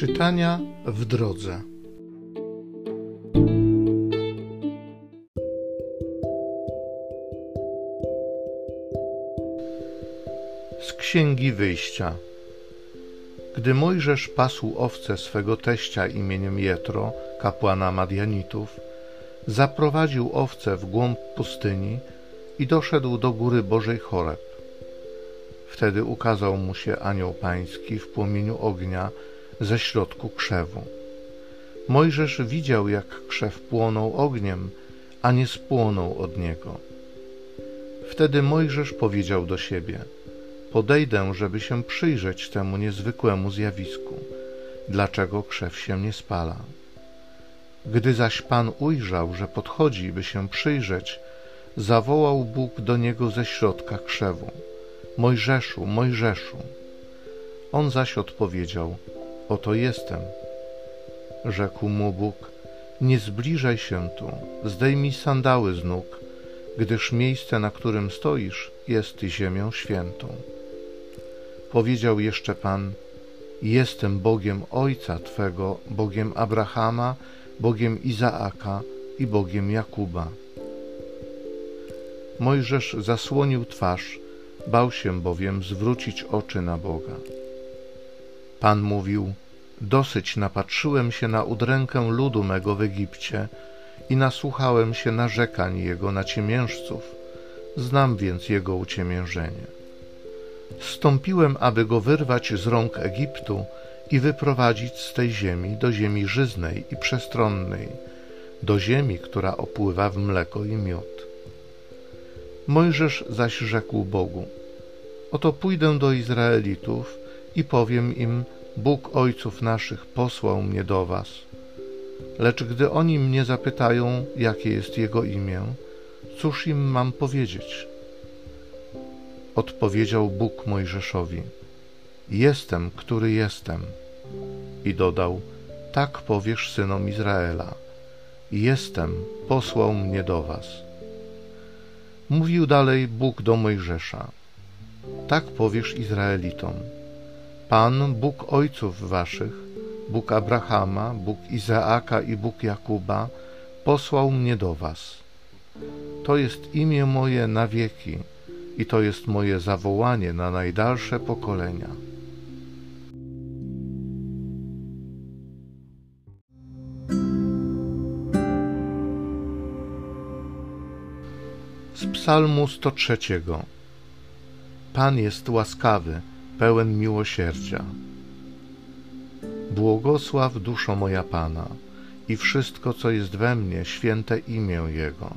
Czytania w drodze. Z Księgi Wyjścia. Gdy Mojżesz pasł owce swego teścia imieniem Jetro, kapłana Madianitów, zaprowadził owce w głąb pustyni i doszedł do góry Bożej Choreb. Wtedy ukazał mu się anioł pański w płomieniu ognia ze środku krzewu. Mojżesz widział, jak krzew płonął ogniem, a nie spłonął od niego. Wtedy Mojżesz powiedział do siebie: Podejdę, żeby się przyjrzeć temu niezwykłemu zjawisku, dlaczego krzew się nie spala. Gdy zaś Pan ujrzał, że podchodzi, by się przyjrzeć, zawołał Bóg do niego ze środka krzewu: Mojżeszu, Mojżeszu. On zaś odpowiedział: Oto jestem. Rzekł mu Bóg: Nie zbliżaj się tu, zdejmij sandały z nóg, gdyż miejsce, na którym stoisz, jest ziemią świętą. Powiedział jeszcze Pan: Jestem Bogiem Ojca Twego, Bogiem Abrahama, Bogiem Izaaka i Bogiem Jakuba. Mojżesz zasłonił twarz, bał się bowiem zwrócić oczy na Boga. Pan mówił: Dosyć napatrzyłem się na udrękę ludu mego w Egipcie i nasłuchałem się narzekań jego na ciemiężców. Znam więc jego uciemiężenie. Stąpiłem, aby go wyrwać z rąk Egiptu i wyprowadzić z tej ziemi do ziemi żyznej i przestronnej, do ziemi, która opływa w mleko i miód. Mojżesz zaś rzekł Bogu: Oto pójdę do Izraelitów i powiem im: Bóg ojców naszych posłał mnie do was. Lecz gdy oni mnie zapytają, jakie jest jego imię, cóż im mam powiedzieć? Odpowiedział Bóg Mojżeszowi: Jestem, który jestem. I dodał: Tak powiesz synom Izraela: Jestem, posłał mnie do was. Mówił dalej Bóg do Mojżesza: Tak powiesz Izraelitom: Pan, Bóg ojców waszych, Bóg Abrahama, Bóg Izaaka i Bóg Jakuba, posłał mnie do was. To jest imię moje na wieki i to jest moje zawołanie na najdalsze pokolenia. Z Psalmu 103 Pan jest łaskawy, pełen miłosierdzia. Błogosław duszo moja Pana i wszystko, co jest we mnie, święte imię Jego.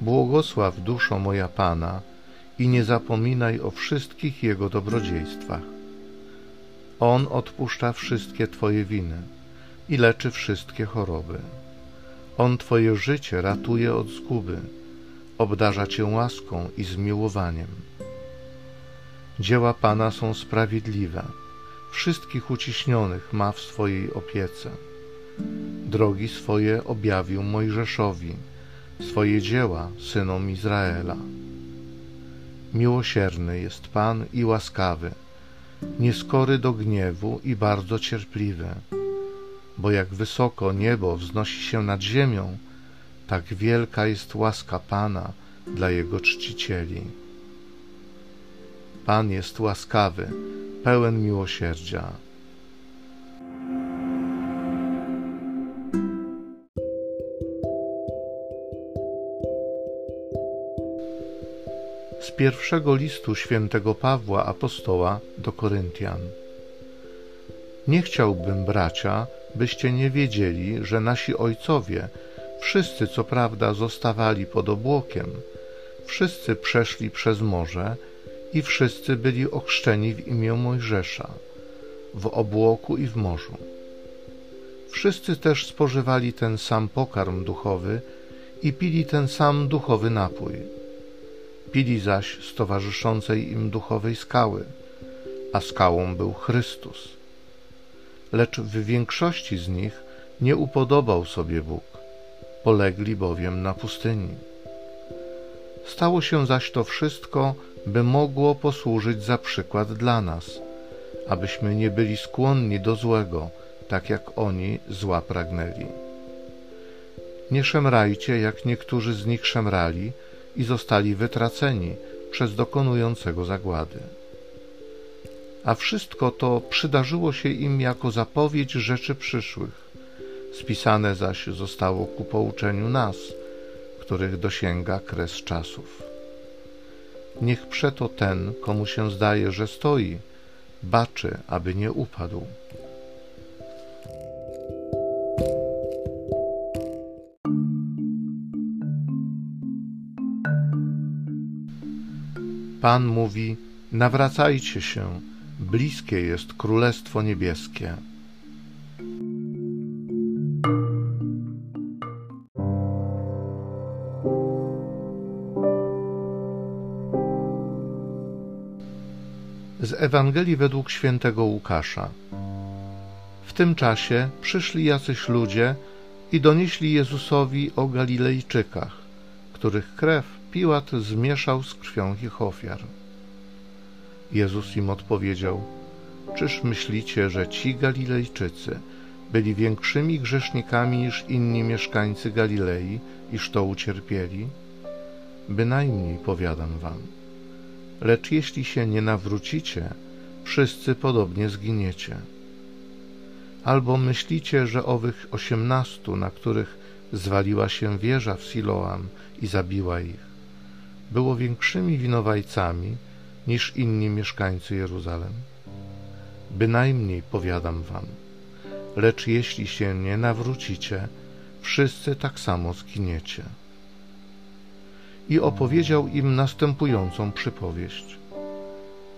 Błogosław duszo moja Pana i nie zapominaj o wszystkich Jego dobrodziejstwach. On odpuszcza wszystkie Twoje winy i leczy wszystkie choroby. On Twoje życie ratuje od zguby, obdarza Cię łaską i zmiłowaniem. Dzieła Pana są sprawiedliwe, wszystkich uciśnionych ma w swojej opiece. Drogi swoje objawił Mojżeszowi, swoje dzieła synom Izraela. Miłosierny jest Pan i łaskawy, nieskory do gniewu i bardzo cierpliwy, bo jak wysoko niebo wznosi się nad ziemią, tak wielka jest łaska Pana dla Jego czcicieli. Pan jest łaskawy, pełen miłosierdzia. Z pierwszego listu świętego Pawła apostoła do Koryntian. Nie chciałbym, bracia, byście nie wiedzieli, że nasi ojcowie, wszyscy co prawda zostawali pod obłokiem, wszyscy przeszli przez morze i wszyscy byli ochrzczeni w imię Mojżesza, w obłoku i w morzu. Wszyscy też spożywali ten sam pokarm duchowy i pili ten sam duchowy napój. Pili zaś z towarzyszącej im duchowej skały, a skałą był Chrystus. Lecz w większości z nich nie upodobał sobie Bóg, polegli bowiem na pustyni. Stało się zaś to wszystko, by mogło posłużyć za przykład dla nas, abyśmy nie byli skłonni do złego, tak jak oni zła pragnęli. Nie szemrajcie, jak niektórzy z nich szemrali i zostali wytraceni przez dokonującego zagłady. A wszystko to przydarzyło się im jako zapowiedź rzeczy przyszłych. Spisane zaś zostało ku pouczeniu nas, których dosięga kres czasów. Niech przeto ten, komu się zdaje, że stoi, baczy, aby nie upadł. Pan mówi: Nawracajcie się, bliskie jest Królestwo Niebieskie. Z Ewangelii według świętego Łukasza. W tym czasie przyszli jacyś ludzie i donieśli Jezusowi o Galilejczykach, których krew Piłat zmieszał z krwią ich ofiar. Jezus im odpowiedział: Czyż myślicie, że ci Galilejczycy byli większymi grzesznikami niż inni mieszkańcy Galilei, iż to ucierpieli? Bynajmniej powiadam wam. Lecz jeśli się nie nawrócicie, wszyscy podobnie zginiecie. Albo myślicie, że owych osiemnastu, na których zwaliła się wieża w Siloam i zabiła ich, było większymi winowajcami niż inni mieszkańcy Jeruzalem? Bynajmniej powiadam wam, lecz jeśli się nie nawrócicie, wszyscy tak samo zginiecie. I opowiedział im następującą przypowieść.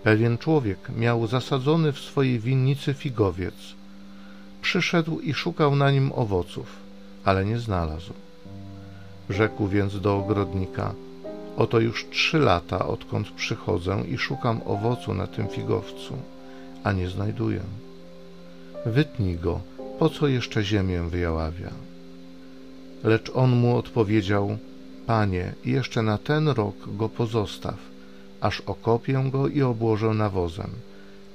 Pewien człowiek miał zasadzony w swojej winnicy figowiec. Przyszedł i szukał na nim owoców, ale nie znalazł. Rzekł więc do ogrodnika – Oto już trzy lata, odkąd przychodzę i szukam owocu na tym figowcu, a nie znajduję. Wytnij go, po co jeszcze ziemię wyjaławia? Lecz on mu odpowiedział, Panie, jeszcze na ten rok go pozostaw, aż okopię go i obłożę nawozem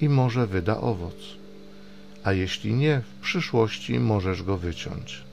i może wyda owoc. A jeśli nie, w przyszłości możesz go wyciąć.